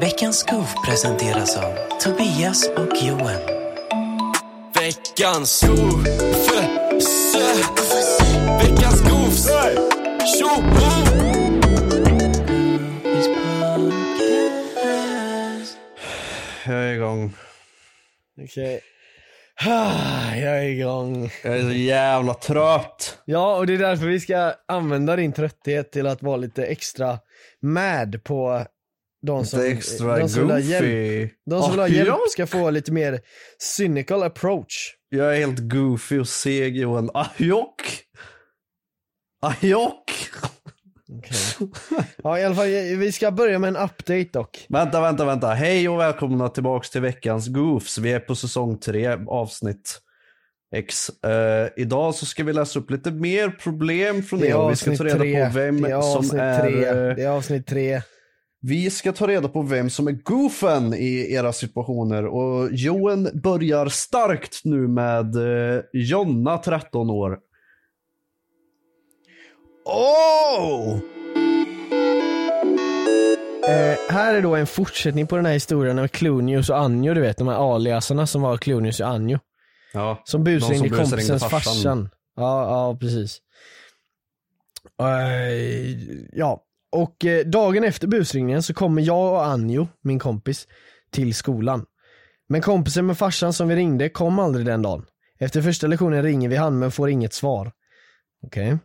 Veckans Goof presenteras av Tobias och Johan. Veckans Goof. Veckans. Tjoho! Jag är igång. Okej. Ah, Jag är igång. Jag är så jävla trött. Ja, och det är därför vi ska använda din trötthet till att vara lite extra mad på de som, Lite extra de som ha hjälp. goofy. De som vill ha Ah, hjälp jag- ska få lite mer cynical approach. Jag är helt goofy och seg Johan. Ajok! Ajok! Ja, i alla fall, vi ska börja med en update dock. Vänta, vänta, vänta. Hej och välkomna tillbaks till veckans Goofs. Vi är på säsong 3, avsnitt X. Eh, idag så ska vi läsa upp lite mer problem från Det er vi ska ta reda tre. på vem Det är som är... tre. eh, Det är avsnitt tre. Vi ska ta reda på vem som är goofen i era situationer och Johan börjar starkt nu med eh, Jonna, 13 år. Oh! Eh, här är då en fortsättning på den här historien med Clunius och Anjo, du vet de här aliasarna som var Clunius och Anjo. Ja, Som de busringde busringde kompisens farsan. farsan. Ja, ja precis. Eh, ja, och eh, dagen efter busringningen så kommer jag och Anjo, min kompis, till skolan. Men kompisen med farsan som vi ringde kom aldrig den dagen. Efter första lektionen ringer vi han men får inget svar. Okej.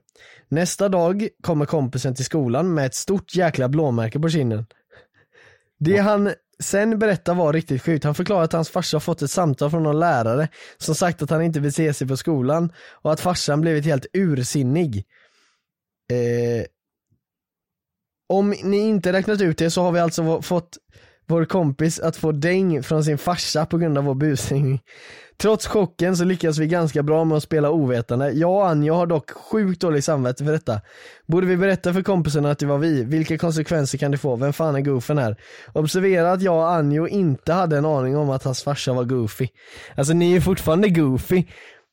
Nästa dag kommer kompisen till skolan med ett stort jäkla blåmärke på kinden. Det han sen berättar var riktigt sjukt. Han förklarar att hans farsa har fått ett samtal från någon lärare som sagt att han inte vill se sig på skolan och att farsan blivit helt ursinnig. Eh, om ni inte räknat ut det så har vi alltså fått vår kompis att få däng från sin farsa på grund av vår busring Trots chocken så lyckas vi ganska bra med att spela ovetande. Jag och Anja har dock sjukt dåligt samvete för detta. Borde vi berätta för kompisarna att det var vi? Vilka konsekvenser kan det få? Vem fan är goofen här? Observera att jag och Anjo inte hade en aning om att hans farsa var goofy. Alltså ni är fortfarande goofy,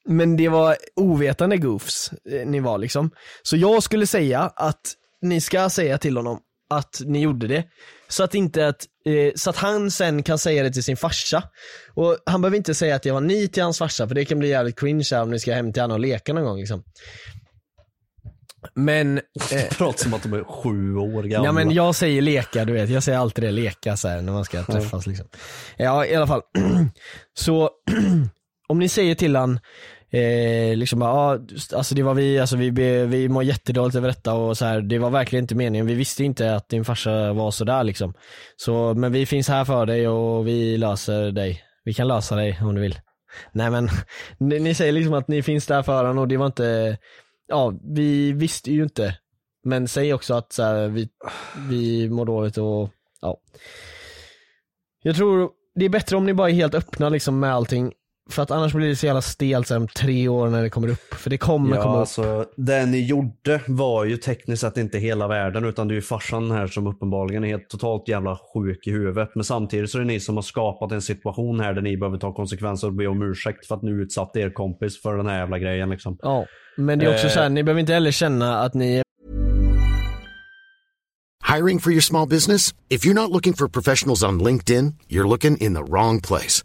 men det var ovetande goofs eh, ni var liksom. Så jag skulle säga att ni ska säga till honom att ni gjorde det. Så att inte att, eh, så att han sen kan säga det till sin farsa. Och han behöver inte säga att det var ni till hans farsa för det kan bli jävligt cringe här om ni ska hem till honom och leka någon gång liksom. Men, eh, Pratar som att de är sju år gamla. Ja men jag säger leka du vet, jag säger alltid det, leka så här när man ska träffas liksom. Ja i alla fall. så om ni säger till han Eh, liksom bara, ah, alltså det var vi, alltså vi, vi mår jättedåligt över detta och så här, det var verkligen inte meningen, vi visste inte att din farsa var sådär liksom. Så, men vi finns här för dig och vi löser dig. Vi kan lösa dig om du vill. Nej men, ni, ni säger liksom att ni finns där för honom och det var inte, ja vi visste ju inte. Men säg också att så här, vi, vi mår dåligt och ja. Jag tror det är bättre om ni bara är helt öppna liksom med allting. För att annars blir det så jävla stelt om tre år när det kommer upp. För det kommer Ja, komma upp. alltså, det ni gjorde var ju tekniskt sett inte hela världen utan det är ju farsan här som uppenbarligen är helt totalt jävla sjuk i huvudet. Men samtidigt så är det ni som har skapat en situation här där ni behöver ta konsekvenser och be om ursäkt för att ni utsatte er kompis för den här jävla grejen liksom. Ja. Men det är också Eh. så här, ni behöver inte heller känna att ni är Hiring for your small business? If you're not looking for professionals on LinkedIn, you're looking in the wrong place.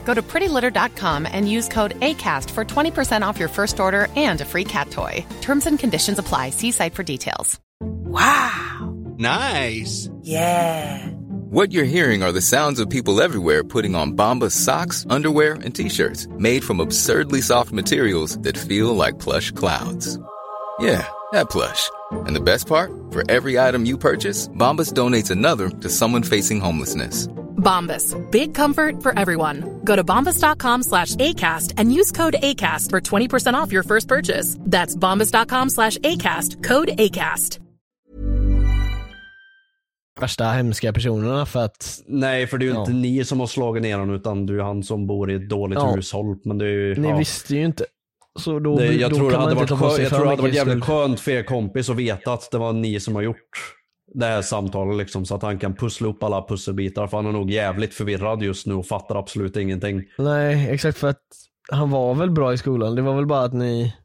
Go to prettylitter.com and use code ACAST for 20% off your first order and a free cat toy. Terms and conditions apply. See site for details. Wow. Nice. Yeah. What you're hearing are the sounds of people everywhere putting on Bombas socks, underwear, and t-shirts made from absurdly soft materials that feel like plush clouds. Yeah, That plush. And the best part? For every item you purchase, Bombas donates another to someone facing homelessness. Bombas. Big comfort for everyone. Go to bombas.com slash ACAST and use code ACAST for 20% off your first purchase. That's bombas.com slash ACAST. Code ACAST. Värsta hemska personerna för att Nej, för det är ju Ja. inte ni som har slagit ner honom utan det är han som bor i ett dåligt Ja. hushåll. Men det är ju, ni ja. visste ju inte. Så då, Det, jag då tror det kan man hade inte varit, skö- jag tror det hade varit jävligt skönt för er kompis att veta att det var ni som har gjort det här samtalet liksom, så att han kan pussla upp alla pusselbitar. För han är nog jävligt förvirrad just nu och fattar absolut ingenting. Nej, exakt för att han var väl bra i skolan. Det var väl bara att ni...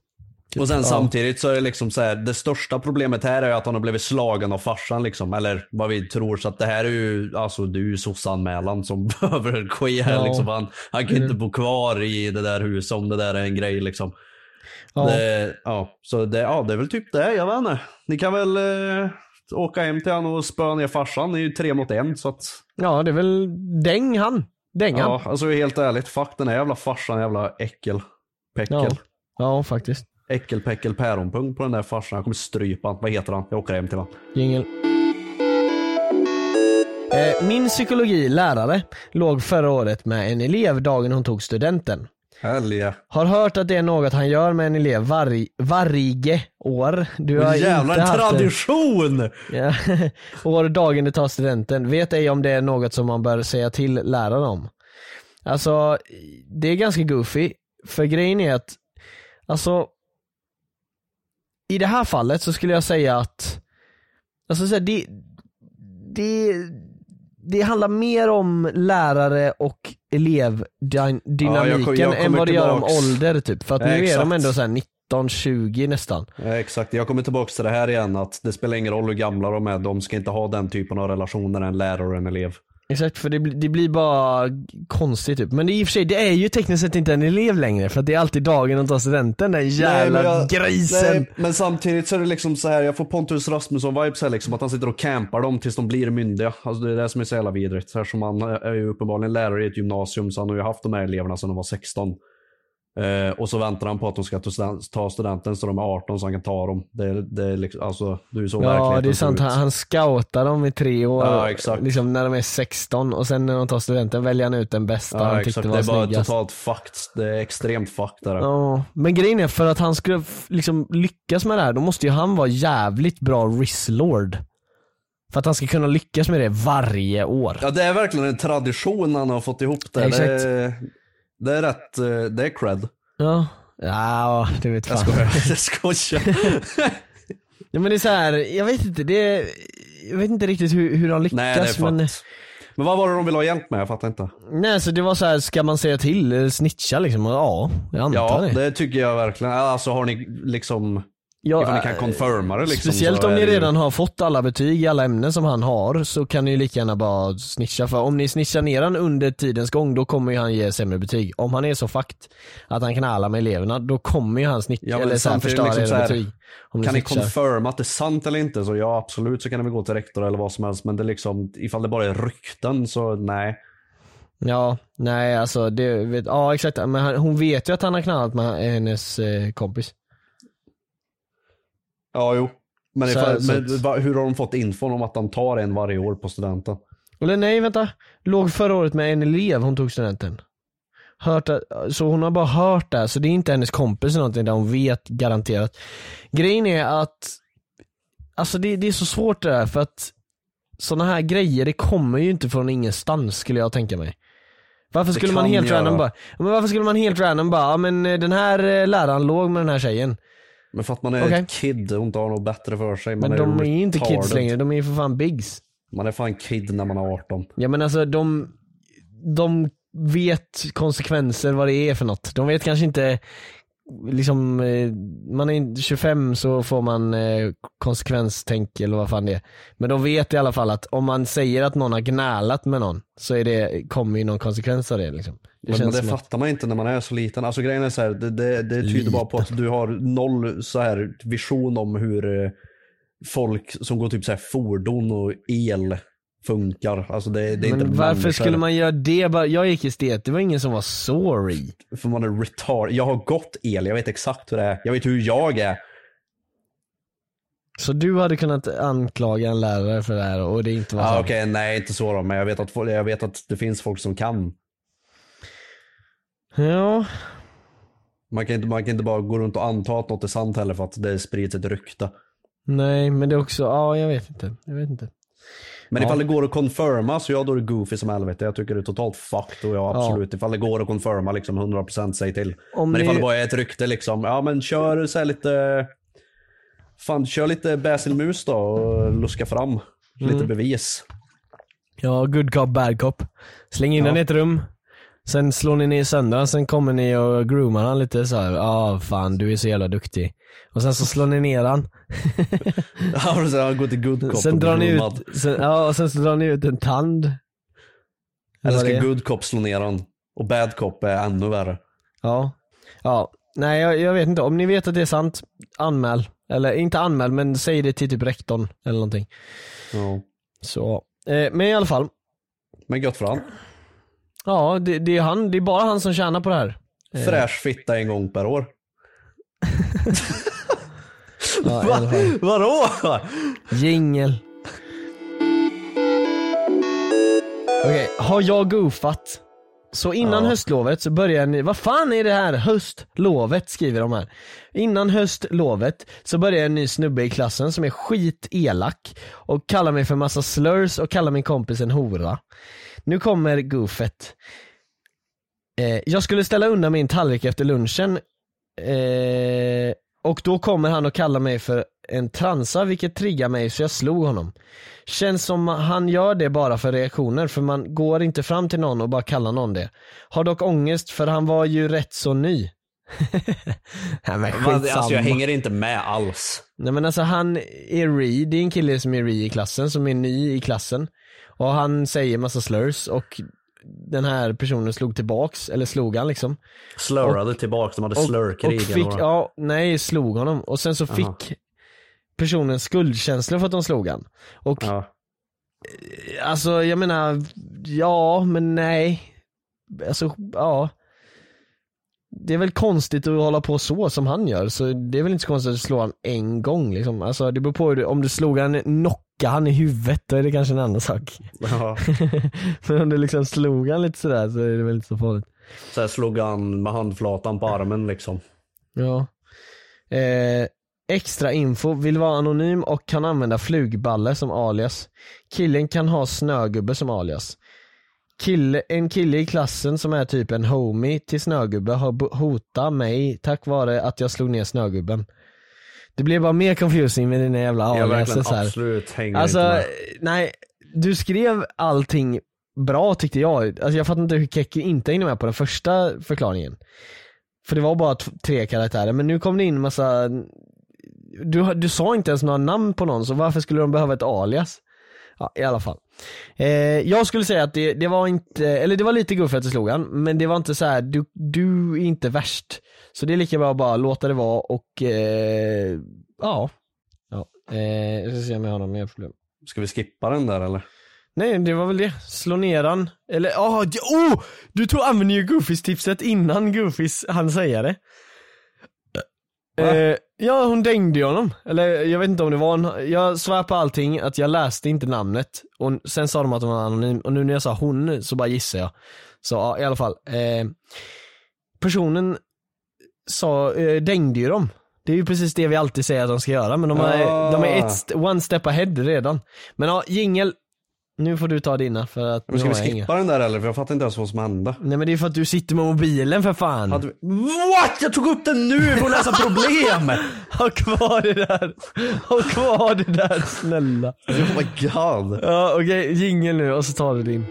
Och sen Ja. samtidigt så är det liksom så här, det största problemet här är att han har blivit slagen av farsan liksom. Eller vad vi tror. Så att det här är ju, alltså det är ju sossanmälan som behöver ske här Ja. liksom. Han, han kan Mm. inte bo kvar i det där huset om det där är en grej liksom. Ja. Det, ja, så det, ja, det är väl typ det, jag vet inte. Ni kan väl eh, åka hem till honom och spöa ner farsan. Det är ju tre mot en så att. Ja, det är väl däng han. Däng han. Ja, alltså helt ärligt. Fuck den här jävla farsan, jävla äckel. Päckel. Ja. Ja, faktiskt. Äckelpäckel päronpung på den där farsan. Jag kommer strypa han. Vad heter han? Jag åker hem till honom. Jingel. Eh, Min psykologilärare låg förra året med en elev dagen hon tog studenten. Helge. Har hört att det är något han gör med en elev varje, varje år. Du har Jävlar inte en haft tradition! Ja. År dagen du tar studenten. Vet ej om det är något som man bör säga till läraren om. Alltså, det är ganska goofy. För grejen är att, alltså, i det här fallet så skulle jag säga att, alltså så här, det, det, det handlar mer om lärare och elevdynamiken jag än vad det gör om ålder typ. För att Ja, nu är de exakt. ändå så här 19-20 nästan. Ja, exakt, jag kommer tillbaka till det här igen att det spelar ingen roll hur gamla de är. De ska inte ha den typen av relationer en lärare och en elev. Exakt, för det, blir- det blir bara konstigt typ. Men i och för sig, det är ju tekniskt sett inte en elev längre för att det är alltid dagen de tar studenten, den jävla Nej, jag- grisen. Nej, men samtidigt så är det liksom så här, jag får Pontus Rasmusson-vibes här liksom, att han sitter och campar dem tills de blir myndiga. Alltså det är det som är så jävla vidrigt. Så här som han är ju uppenbarligen lärare i ett gymnasium, så han har ju haft de här eleverna sedan de var 16. Eh, och så väntar han på att de ska ta student- ta studenten så de är 18 så han kan ta dem. Det, det är liksom, alltså, det är så Ja det är sant, han, han scoutar dem i tre år, Ja, exakt. liksom när de är 16 och sen när de tar studenten väljer han ut den bästa Ja, han exakt. tyckte Det var är bara snyggast. totalt fucked. Det är extremt fucked där. Ja, men grejen är för att han skulle liksom lyckas med det här, då måste ju han vara jävligt bra rislord. För att han ska kunna lyckas med det varje år. Ja det är verkligen en tradition han har fått ihop det. Exakt. Det, är, det är rätt, eh, det är cred. Ja, ja det vet Jag fan. skojar, jag skojar. Ja men det är så här, jag vet inte, det är, jag vet inte riktigt hur, hur de lyckas Nej det är men. Men vad var det de ville ha hjälp med? Jag fattar inte. nej så det var så här, ska man säga till, eller snitcha liksom? Ja, jag antar Ja, det. det tycker jag verkligen. Alltså har ni liksom, Ja, ifall ni kan äh, confirma det liksom. Speciellt om ni det ju- redan har fått alla betyg i alla ämnen som han har så kan ni ju lika gärna bara snitcha för om ni snitchar ner han under tidens gång då kommer ju han ge sämre betyg. Om han är så fakt att han kan alla med eleverna då kommer ju han snitcha Ja, eller så här, förstöra liksom era betyg. Om Kan ni snitchar. confirma att det är sant eller inte? Så ja absolut så kan det väl gå till rektor eller vad som helst. Men det är liksom, ifall det bara är rykten så nej. Ja, nej alltså det vet, ja exakt, men hon vet ju att han har knallat med hennes eh, kompis. Ja jo. Men, Så- ifall, så men va- hur har de fått infon om att de tar en varje år på studenten? Eller nej vänta, låg förra året med en elev hon tog studenten. Hört så hon har bara hört det, så det är inte hennes kompis eller någonting där hon vet garanterat. Grejen är att, alltså det, det är så svårt det där för att sådana här grejer det kommer ju inte från ingenstans skulle jag tänka mig. Varför skulle man helt göra. random bara, men varför skulle man helt random bara, ja men eh, den här eh, läraren låg med den här tjejen. Men för att man är Okej. ett kid och inte har något bättre för sig. Man Men de är ju inte kids längre, de är ju för fan bigs. Man är fan kid när man är 18. Ja men alltså de, de vet konsekvenser vad det är för något. De vet kanske inte, liksom, eh, man är inte 25 så får man eh, konsekvenstänk eller vad fan det är. Men de vet i alla fall att om man säger att någon har gnälat med någon så är det, kommer ju någon konsekvens av det liksom. Det Men, men det som att- fattar man inte när man är så liten. Alltså grejen är så här, det, det, det tyder bara på att du har noll så här vision om hur eh, folk som går typ så här fordon och el funkar. Alltså det, det är men inte varför människor. skulle man göra det? Jag gick estet, det var ingen som var sorry. För man är retard. Jag har gått el, jag vet exakt hur det är. Jag vet hur jag är. Så du hade kunnat anklaga en lärare för det här och det inte var så? Okej, nej inte så då, men jag vet, att, jag vet att det finns folk som kan. Ja, Man kan, inte, man kan inte bara gå runt och anta att något är sant heller för att det sprids ett rykte. nej men det är också, ja jag vet inte. Jag vet inte. Men Ja. ifall det går att confirma så ja, då är det goofy som helvete. Jag tycker det är totalt fucked och ja absolut. Ifall det går att confirma liksom 100% säg till. Om men ni- ifall det bara är ett rykte liksom, ja men kör så här lite Fan kör lite Basil Mus då och luska fram lite Mm. bevis. Ja, good cop, bad cop. Släng in Ja. den i ett rum. Sen slår ni ner sönder sen kommer ni och groomar han lite så här. ja ah, fan du är så jävla duktig. Och sen så slår ni ner han. Ja och sen går till good cop Sen och drar ni groomad. ut, sen, ja och sen så drar ni ut en tand. Eller ska good cop slå ner han. Och bad cop är ännu värre. Ja. Ja. Nej jag, jag vet inte, om ni vet att det är sant, anmäl. Eller inte anmäl men säg det till typ rektorn eller någonting. Ja. Så, eh, men i alla fall. Men gött för han. Ja det, det är han, det är bara han som tjänar på det här. Eh, Fräsch fitta en gång per år. Ja, fall. Vadå? Jingel. Okej, har jag goofat? Så innan Ja. höstlovet så börjar ni, vad fan är det här? Höstlovet skriver de här. Innan höstlovet så börjar en ny snubbe i klassen som är skitelak och kallar mig för massa slurs och kallar min kompis en hora. Nu kommer goofet. Eh, jag skulle ställa undan min tallrik efter lunchen eh, och då kommer han och kallar mig för en transa vilket triggar mig så jag slog honom. Känns som han gör det bara för reaktioner för man går inte fram till någon och bara kallar någon det. Har dock ångest för han var ju rätt så ny. Nej men skitsamma. Alltså jag hänger inte med alls. Nej men alltså han är re, det är en kille som är re i klassen, som är ny i klassen. Och han säger massa slurs och den här personen slog tillbaks, eller slog han liksom. Slurrade tillbaks, de hade slurkrig. eller fick, ja, nej slog honom. Och sen så Aha. fick personen skuldkänslor för att de slog han. Och Ja. alltså jag menar, ja men nej. Alltså ja. Det är väl konstigt att hålla på så som han gör, så det är väl inte så konstigt att slå han en gång liksom. Alltså det beror på hur du, om du slog han, knocka han i huvudet, då är det kanske en annan sak. Ja. men om du liksom slog han lite sådär så är det väl inte så farligt. Så här slog han med handflatan på armen liksom. Ja. Eh, extra info, vill vara anonym och kan använda flugballe som alias. Killen kan ha snögubbe som alias. Kille, en kille i klassen som är typ en homie till snögubbe har hotat mig tack vare att jag slog ner snögubben. Det blir bara mer confusing med dina jävla Jag alias. verkligen så här. absolut hänger Alltså, inte med. nej, du skrev allting bra tyckte jag. Alltså jag fattar inte hur Kekki inte hängde med på den första förklaringen. För det var bara tre karaktärer, men nu kom det in massa du, du sa inte ens några namn på någon, så varför skulle de behöva ett alias? Ja, i alla fall. Eh, jag skulle säga att det, det var inte, eller det var lite guffigt att du slog han, men det var inte så här. Du, du är inte värst. Så det är lika bra att bara låta det vara och, eh, ja. ja. Eh, jag ska se om jag har något mer problem. Ska vi skippa den där eller? Nej, det var väl det. Slå ner han. Eller, oh, oh! Du tog, använde ju Goofys tipset innan Goofys han säga det. Eh, ja, hon dängde ju honom. Eller jag vet inte om det var en, jag svär på allting att jag läste inte namnet. Och sen sa de att hon var anonym. Och nu när jag sa hon så bara gissar jag. Så ja, i alla fall. Eh, personen sa, eh, dängde ju dem. Det är ju precis det vi alltid säger att de ska göra, men de är, Ah. de är ett, one step ahead redan. Men ja, jingel. Nu får du ta dina för att Men ska vi jag inga. skippa den där eller? För jag fattar inte ens vad som hände. Nej men det är för att du sitter med mobilen för fan. Hade vi... What? Jag tog upp den nu för att lösa problem! Ha kvar det där. Ha kvar det där snälla. oh my god. Ja okej, jingel nu och så tar du din.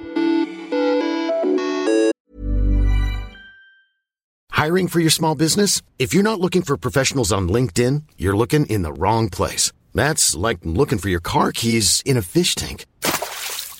Hiring for your small business? If you're not looking for professionals on LinkedIn, you're looking in the wrong place. That's like looking for your car keys in a fish tank.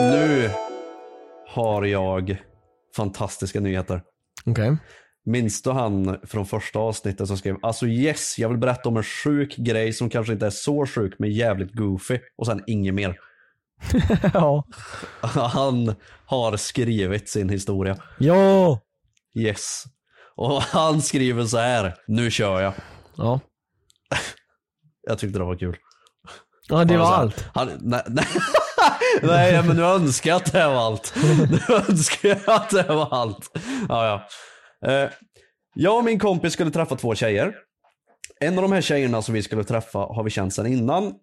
Nu har jag fantastiska nyheter. Okej. Minns du han från första avsnittet som skrev Alltså yes, jag vill berätta om en sjuk grej som kanske inte är så sjuk men jävligt goofy och sen inget mer. ja. Han har skrivit sin historia. Ja. Yes. Och han skriver så här. Nu kör jag. Ja. Jag tyckte det var kul. Ja det var här, allt. Han, nej, nej. nej men nu önskar jag att det var allt. Nu önskar jag att det var allt. Ja, ja. Eh, jag och min kompis skulle träffa två tjejer. En av de här tjejerna som vi skulle träffa har vi känt sedan innan.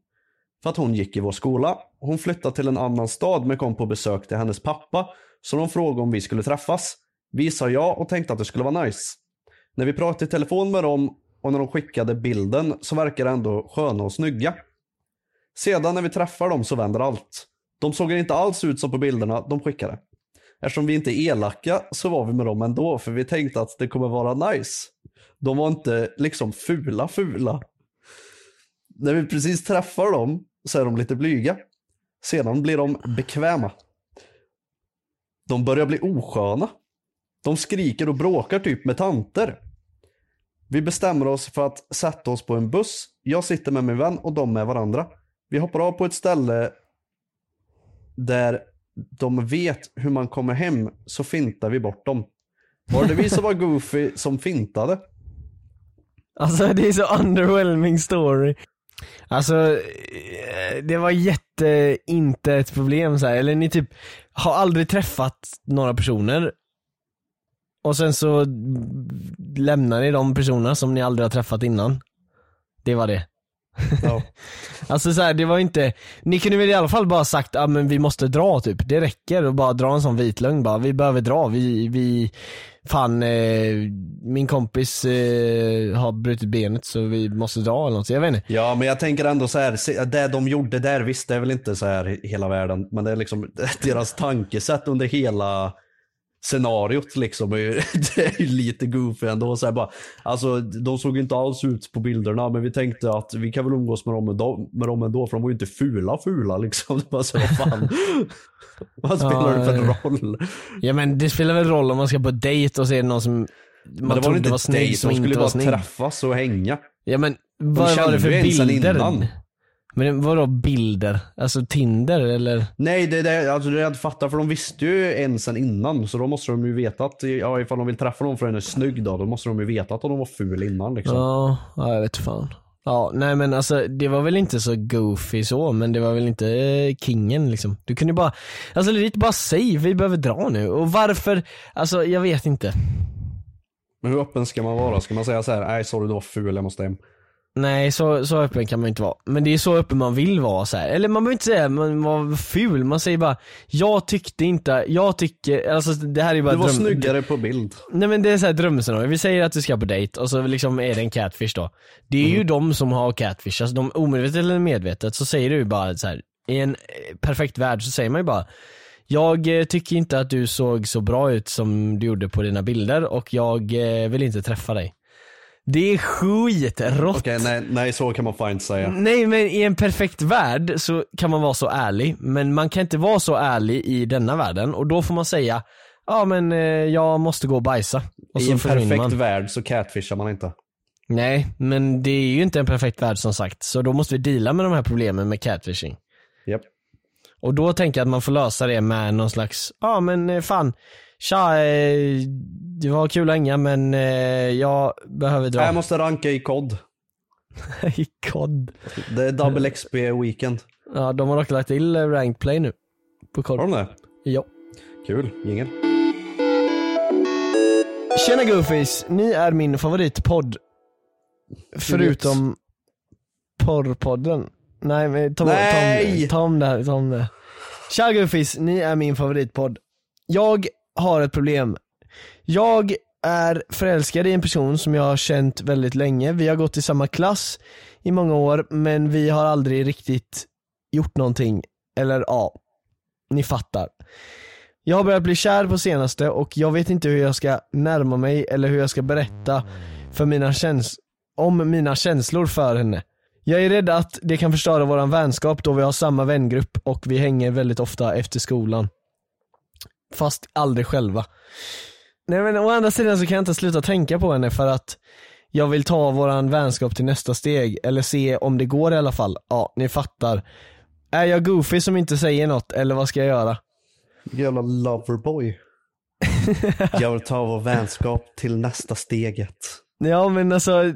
För att hon gick i vår skola. Hon flyttade till en annan stad men kom på besök till hennes pappa. Så de frågade om vi skulle träffas. Vi sa ja och tänkte att det skulle vara nice. När vi pratade i telefon med dem och när de skickade bilden så verkade det ändå sköna och snygga. Sedan när vi träffar dem så vänder allt. De såg inte alls ut som på bilderna de skickade. Eftersom vi inte är elaka så var vi med dem ändå för vi tänkte att det kommer vara nice. De var inte liksom fula fula. När vi precis träffar dem så är de lite blyga. Sedan blir de bekväma. De börjar bli osköna. De skriker och bråkar typ med tanter. Vi bestämmer oss för att sätta oss på en buss. Jag sitter med min vän och de med varandra. Vi hoppar av på ett ställe där de vet hur man kommer hem så fintar vi bort dem. Var det vi som var goofy som fintade? Alltså det är så underwhelming story. Alltså, det var jätte, inte ett problem så här. eller ni typ har aldrig träffat några personer och sen så lämnar ni de personerna som ni aldrig har träffat innan. Det var det. Ja. Alltså så här, det var inte, ni kunde väl i alla fall bara sagt ah, men vi måste dra typ, det räcker och bara dra en sån vitlögn bara, vi behöver dra, vi, vi, fan eh, min kompis eh, har brutit benet så vi måste dra eller något, jag vet inte. Ja, men jag tänker ändå så här, det de gjorde där, visst det är väl inte så här hela världen, men det är liksom deras tankesätt under hela scenariot liksom, är ju, är ju lite goofy ändå. Så bara, alltså, de såg inte alls ut på bilderna, men vi tänkte att vi kan väl umgås med dem, ändå- med dem ändå, för de var ju inte fula fula liksom. Det var så, vad fan. vad spelar det för roll? Ja men det spelar väl roll om man ska på dejt och så är det någon som man Men det var trodde väl inte var snygg dejt, som de skulle bara var snygg. träffas och hänga. Ja men vad var kände det för bilder? innan. Men vadå bilder? Alltså Tinder eller? Nej, det, det, alltså det jag fattar för de visste ju en sen innan så då måste de ju veta att ja, ifall de vill träffa någon för den är snygg då, då måste de ju veta att de var ful innan liksom. Ja, ja jag vet fan. Ja, nej men alltså det var väl inte så goofy så, men det var väl inte eh, kingen liksom. Du kunde bara, alltså lite bara säg, vi behöver dra nu. Och varför, alltså jag vet inte. Men hur öppen ska man vara? Ska man säga så här, nej sorry du var ful, jag måste hem. Nej så, så öppen kan man inte vara. Men det är så öppen man vill vara så här. Eller man behöver inte säga man var ful, man säger bara Jag tyckte inte, jag tycker, alltså det här är bara Du var dröm- snyggare på bild. Nej men det är såhär drömscenario, vi säger att du ska på dejt och så liksom är det en catfish då. Det är ju de som har catfish, alltså de omedvetet eller medvetet så säger du bara så här. i en eh, perfekt värld så säger man ju bara Jag eh, tycker inte att du såg så bra ut som du gjorde på dina bilder och jag eh, vill inte träffa dig. Det är skitrått. Okej, nej, nej så kan man fan inte säga. Nej men i en perfekt värld så kan man vara så ärlig, men man kan inte vara så ärlig i denna världen och då får man säga Ja men eh, jag måste gå och bajsa. Och I en perfekt man. värld så catfishar man inte. Nej, men det är ju inte en perfekt värld som sagt, så då måste vi deala med de här problemen med catfishing. Japp. Och då tänker jag att man får lösa det med någon slags, ja men eh, fan, tja, eh, det var kul hänga men eh, jag behöver dra. Jag måste ranka i kod. I kod. Det är double XP weekend. Ja, de har dock lagt till eh, ranked play nu. På kod. Har de det? Ja. Kul, jingel. Tjena Goofies, ni är min favoritpodd. Förutom porrpodden. Nej men ta, Nej! ta, om, ta om det här, ta om det. Tja Guffis, ni är min favoritpodd. Jag har ett problem. Jag är förälskad i en person som jag har känt väldigt länge. Vi har gått i samma klass i många år men vi har aldrig riktigt gjort någonting. Eller ja, ni fattar. Jag har börjat bli kär på senaste och jag vet inte hur jag ska närma mig eller hur jag ska berätta för mina käns om mina känslor för henne. Jag är rädd att det kan förstöra våran vänskap då vi har samma vängrupp och vi hänger väldigt ofta efter skolan. Fast aldrig själva. Nej men å andra sidan så kan jag inte sluta tänka på henne för att jag vill ta våran vänskap till nästa steg, eller se om det går i alla fall. Ja, ni fattar. Är jag goofy som inte säger något, eller vad ska jag göra? Jävla loverboy. jag vill ta vår vänskap till nästa steget. Ja men alltså,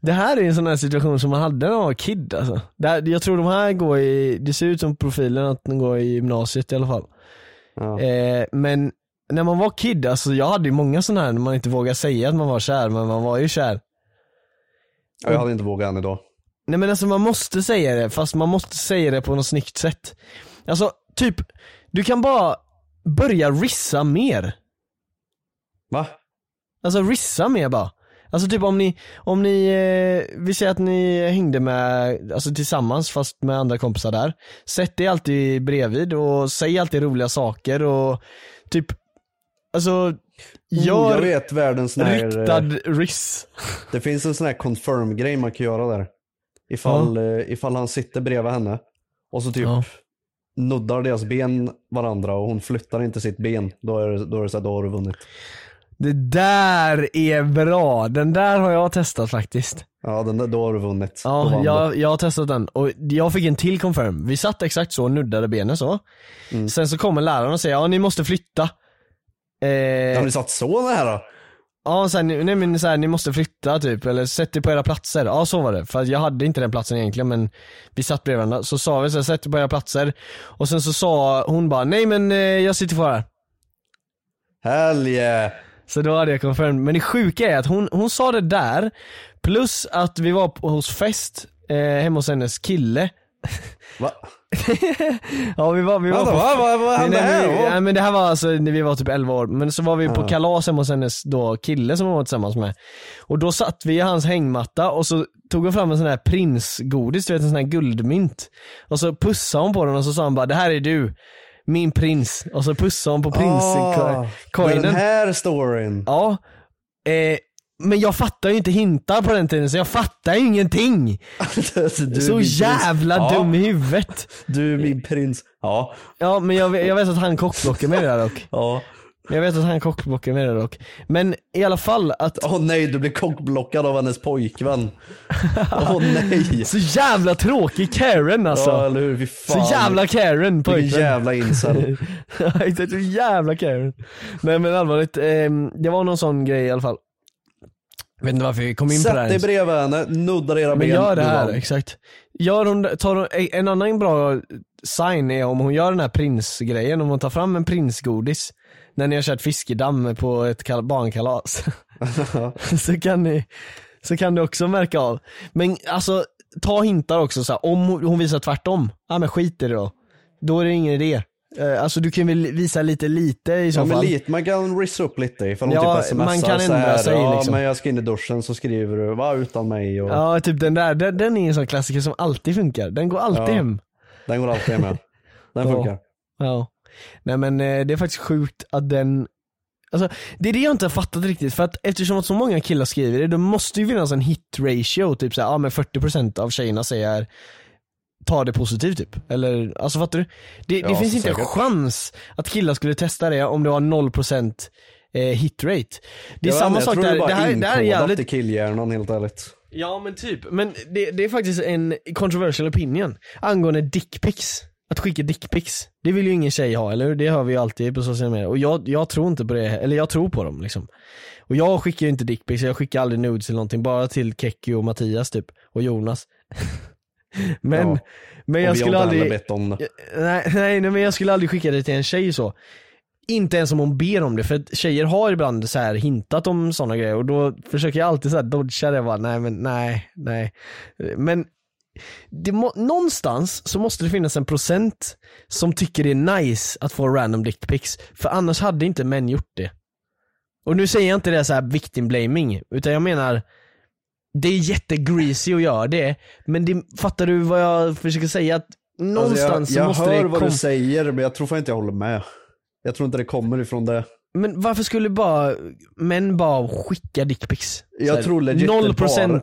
det här är en sån här situation som man hade när man var kid alltså. Här, jag tror de här går i, det ser ut som profilen att de går i gymnasiet i alla fall. Ja. Eh, men när man var kid, alltså jag hade ju många sådana här när man inte vågade säga att man var kär, men man var ju kär. Ja, Jag hade inte vågat än idag. Nej men alltså man måste säga det, fast man måste säga det på något snyggt sätt. Alltså typ, du kan bara börja rissa mer. Va? Alltså rissa mer bara. Alltså typ om ni, om ni, eh, vi säger att ni hängde med, alltså tillsammans fast med andra kompisar där. Sätt dig alltid bredvid och säg alltid roliga saker och typ, alltså Oh, gör jag vet världens här, riktad eh, riss. Det finns en sån här confirm grej man kan göra där. Ifall, eh, ifall han sitter bredvid henne och så typ Ja. nuddar deras ben varandra och hon flyttar inte sitt ben. Då är det, då är det så här, då har du vunnit. Det där är bra, den där har jag testat faktiskt. Ja, den där, då har du vunnit. Ja, jag, jag har testat den och jag fick en till confirm. Vi satt exakt så nuddade benen så. Mm. Sen så kommer läraren och säger ja ni måste flytta. Eh, Har ni satt så nära? Ja, så här, nej men så här, ni måste flytta typ, eller sätt er på era platser. Ja så var det, för jag hade inte den platsen egentligen men vi satt bredvid varandra. Så sa vi så här, sätt er på era platser. Och sen så sa hon bara, nej men eh, jag sitter kvar här. Hell yeah. Så då hade jag confirmed. Men det sjuka är att hon, hon sa det där, plus att vi var på, hos fest eh, hemma hos hennes kille. Va? Ja vi var, vi var Vänta, på va? Vad vad hände nej, här? då? nej men det här var alltså när vi var typ 11 år, men så var vi på Ja. kalas hemma hos hennes då kille som hon var tillsammans med. Och då satt vi i hans hängmatta och så tog hon fram en sån här prinsgodis, du vet en sån här guldmynt. Och så pussade hon på den och så sa han bara det här är du, min prins. Och så pussade hon på Ah, prinscoinen. Den här storyn. Ja. Eh, men jag fattar ju inte hintar på den tiden så jag fattar ju ingenting. Du så min prins. jävla Ja, dum i huvudet. Du är min prins. Ja. Ja men jag, vet- jag vet att han kockblockar med det där dock. Ja. Jag vet att han kockblockar med det dock. Men i alla fall att, Åh nej, du blir kockblockad av hennes pojkvän. Åh nej. så jävla tråkig Karen alltså. Ja eller hur, fy fan. så jävla Karen Vilken pojkvän. jävla incel. Ja, exakt, så jävla Karen. Nej men allvarligt, ehm, det var någon sån grej i alla fall. Jag vet inte varför vi kom in på det här Sätt dig bredvid henne, nuddar era Men ben. gör det här, exakt. Gör hon, tar hon, en annan bra sign är om hon gör den här prinsgrejen, om hon tar fram en prinsgodis när ni har kört fiskedamm på ett kal- barnkalas. så kan ni, så kan du också märka av. Men alltså, ta hintar också så här, om hon hon visar tvärtom, ja men skit i det då. Då är det ingen idé. Eh, Alltså du kan väl visa lite lite i så Ja fall. lite, man kan rissa upp lite ifall hon Ja, typ smsar man kan så ändra här, sig, ja liksom. men jag ska in i duschen så skriver du, va utan mig och Ja typ den där, den, den är en sån klassiker som alltid funkar. Den går alltid Ja. hem. den går alltid. Den Ja. funkar. Ja. Nej men eh, det är faktiskt sjukt att den Alltså, det är det jag inte har fattat riktigt, för att eftersom att så många killar skriver det, då måste ju finnas en hit ratio, typ såhär, ja men 40% av tjejerna säger ta det positivt typ. Eller, alltså fattar du? Det, det Ja, finns inte en chans att killar skulle testa det om det var 0% eh, hit rate. Det är Jag samma sak jag där, det det här, det här är jävligt i killhjärnan helt ärligt. Ja men typ, men det, det är faktiskt en controversial opinion angående dickpics. Att skicka dickpics. Det vill ju ingen tjej ha, eller hur? Det hör vi ju alltid på sociala medier. Och jag, jag tror inte på det, eller jag tror på dem liksom. Och jag skickar ju inte dickpics, jag skickar aldrig nudes eller någonting, bara till Kekki och Mattias typ, och Jonas. men, Ja. men jag skulle aldrig, bett om det. nej, nej, nej men jag skulle aldrig skicka det till en tjej så. Inte ens om hon ber om det, för tjejer har ibland så här hintat om sådana grejer och då försöker jag alltid så här dodga det bara, nej men nej, nej. Men det må, någonstans så måste det finnas en procent som tycker det är nice att få random dickpics. För annars hade inte män gjort det. Och nu säger jag inte det så här victim blaming, utan jag menar det är jättegreasy att göra det, men det, fattar du vad jag försöker säga? Att någonstans alltså jag, jag så måste hör det vad kom- du säger men jag tror fan inte jag håller med. Jag tror inte det kommer ifrån det. Men varför skulle bara män bara skicka dickpics? Jag tror legit det Noll procent bara-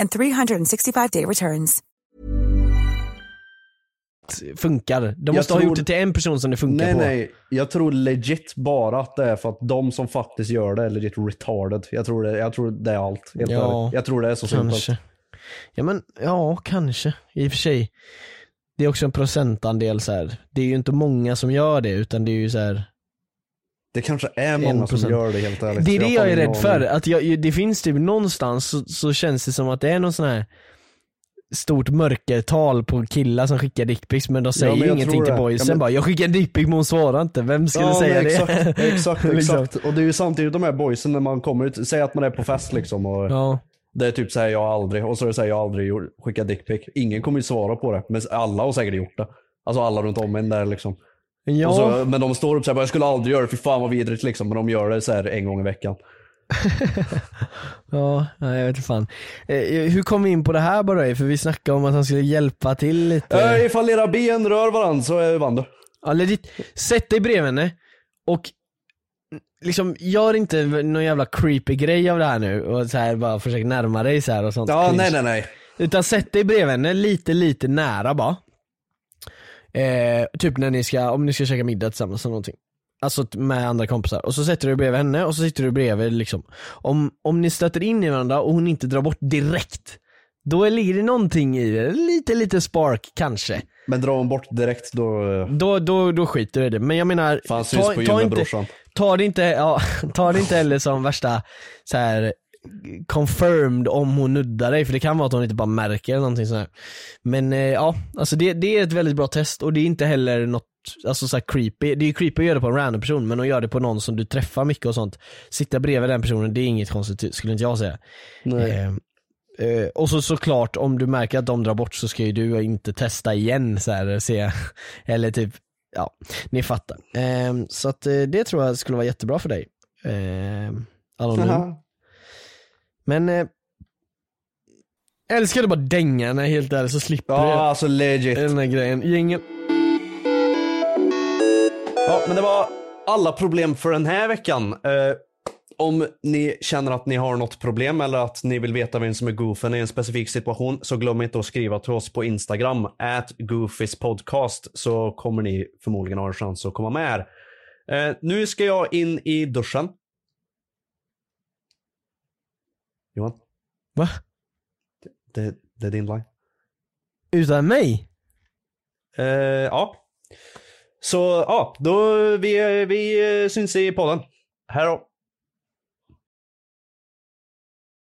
and 365-day returns. funkar. De måste ha tror- gjort det till en person som det funkar Nej på. nej, jag tror legit bara att det är för att de som faktiskt gör det är legit retarded. Jag tror det, jag tror det är allt. Helt Ja. Jag tror det är så Kanske. simpelt. Ja men, ja kanske. I och för sig. Det är också en procentandel så här. Det är ju inte många som gör det utan det är ju så här. Det kanske är många som 1%. gör det helt ärligt. Det är det har jag är rädd för. Att jag, det finns typ någonstans så, så känns det som att det är någon sån här stort mörkertal på killar som skickar dickpics men de säger men jag ingenting till boysen Ja, men- bara 'Jag skickar en dickpic men hon svarar inte' Vem skulle ja, säga nej, det? Exakt, exakt, exakt. Och det är ju samtidigt de här boysen när man kommer ut, säg att man är på fest liksom och Ja. det är typ såhär jag har aldrig, och så är det såhär jag har aldrig skickat dickpic. Ingen kommer ju svara på det, men alla har säkert gjort det. Alltså alla runt om en där liksom. Ja. Så, men de står upp såhär, jag skulle aldrig göra det, fy fan vad vidrigt liksom. Men de gör det så här en gång i veckan. Ja, jag vet inte fan. Eh, hur kom vi in på det här bara? För vi snackade om att han skulle hjälpa till lite. Äh, ifall era ben rör varandra så eh, vann du. Ja, legit. Sätt dig bredvid henne och liksom gör inte någon jävla creepy grej av det här nu och så här bara försök närma dig så här och sånt. Ja, cringe. nej nej nej. Utan sätt dig bredvid henne lite, lite nära bara. Eh, typ när ni ska, om ni ska käka middag tillsammans eller någonting. Alltså med andra kompisar. Och så sätter du dig bredvid henne och så sitter du bredvid liksom. Om, om ni stöter in i varandra och hon inte drar bort direkt. Då ligger det någonting i det. Lite, lite spark kanske. Men drar hon bort direkt då, Då, då, då skiter du i det. Men jag menar, fan gym med inte, ta det inte, ja, ta det inte heller som värsta så här confirmed om hon nuddar dig, för det kan vara att hon inte bara märker eller någonting sånt här. Men eh, ja, alltså det, det är ett väldigt bra test och det är inte heller något Alltså så här creepy, det är ju creepy att göra det på en random person men att göra det på någon som du träffar mycket och sånt Sitta bredvid den personen, det är inget konstigt skulle inte jag säga. Eh, eh, Och så såklart om du märker att de drar bort så ska ju du inte testa igen så här, se. Eller typ, ja, ni fattar. Eh, Så att eh, det tror jag skulle vara jättebra för dig. Eh, Anonym. Men eh, jag älskar att bara dänga när helt ärligt så slipper Ja jag alltså legit. den här grejen. Gängen, Ja, men det var alla problem för den här veckan. Eh, om ni känner att ni har något problem eller att ni vill veta vem som är goofen i en specifik situation så glöm inte att skriva till oss på Instagram, at goofispodcast, så kommer ni förmodligen ha en chans att komma med här. Eh, nu ska jag in i duschen. Johan, va? det, det är din line. Utan mig? Eh, ja. Så ja, då vi, vi syns i podden. Här då.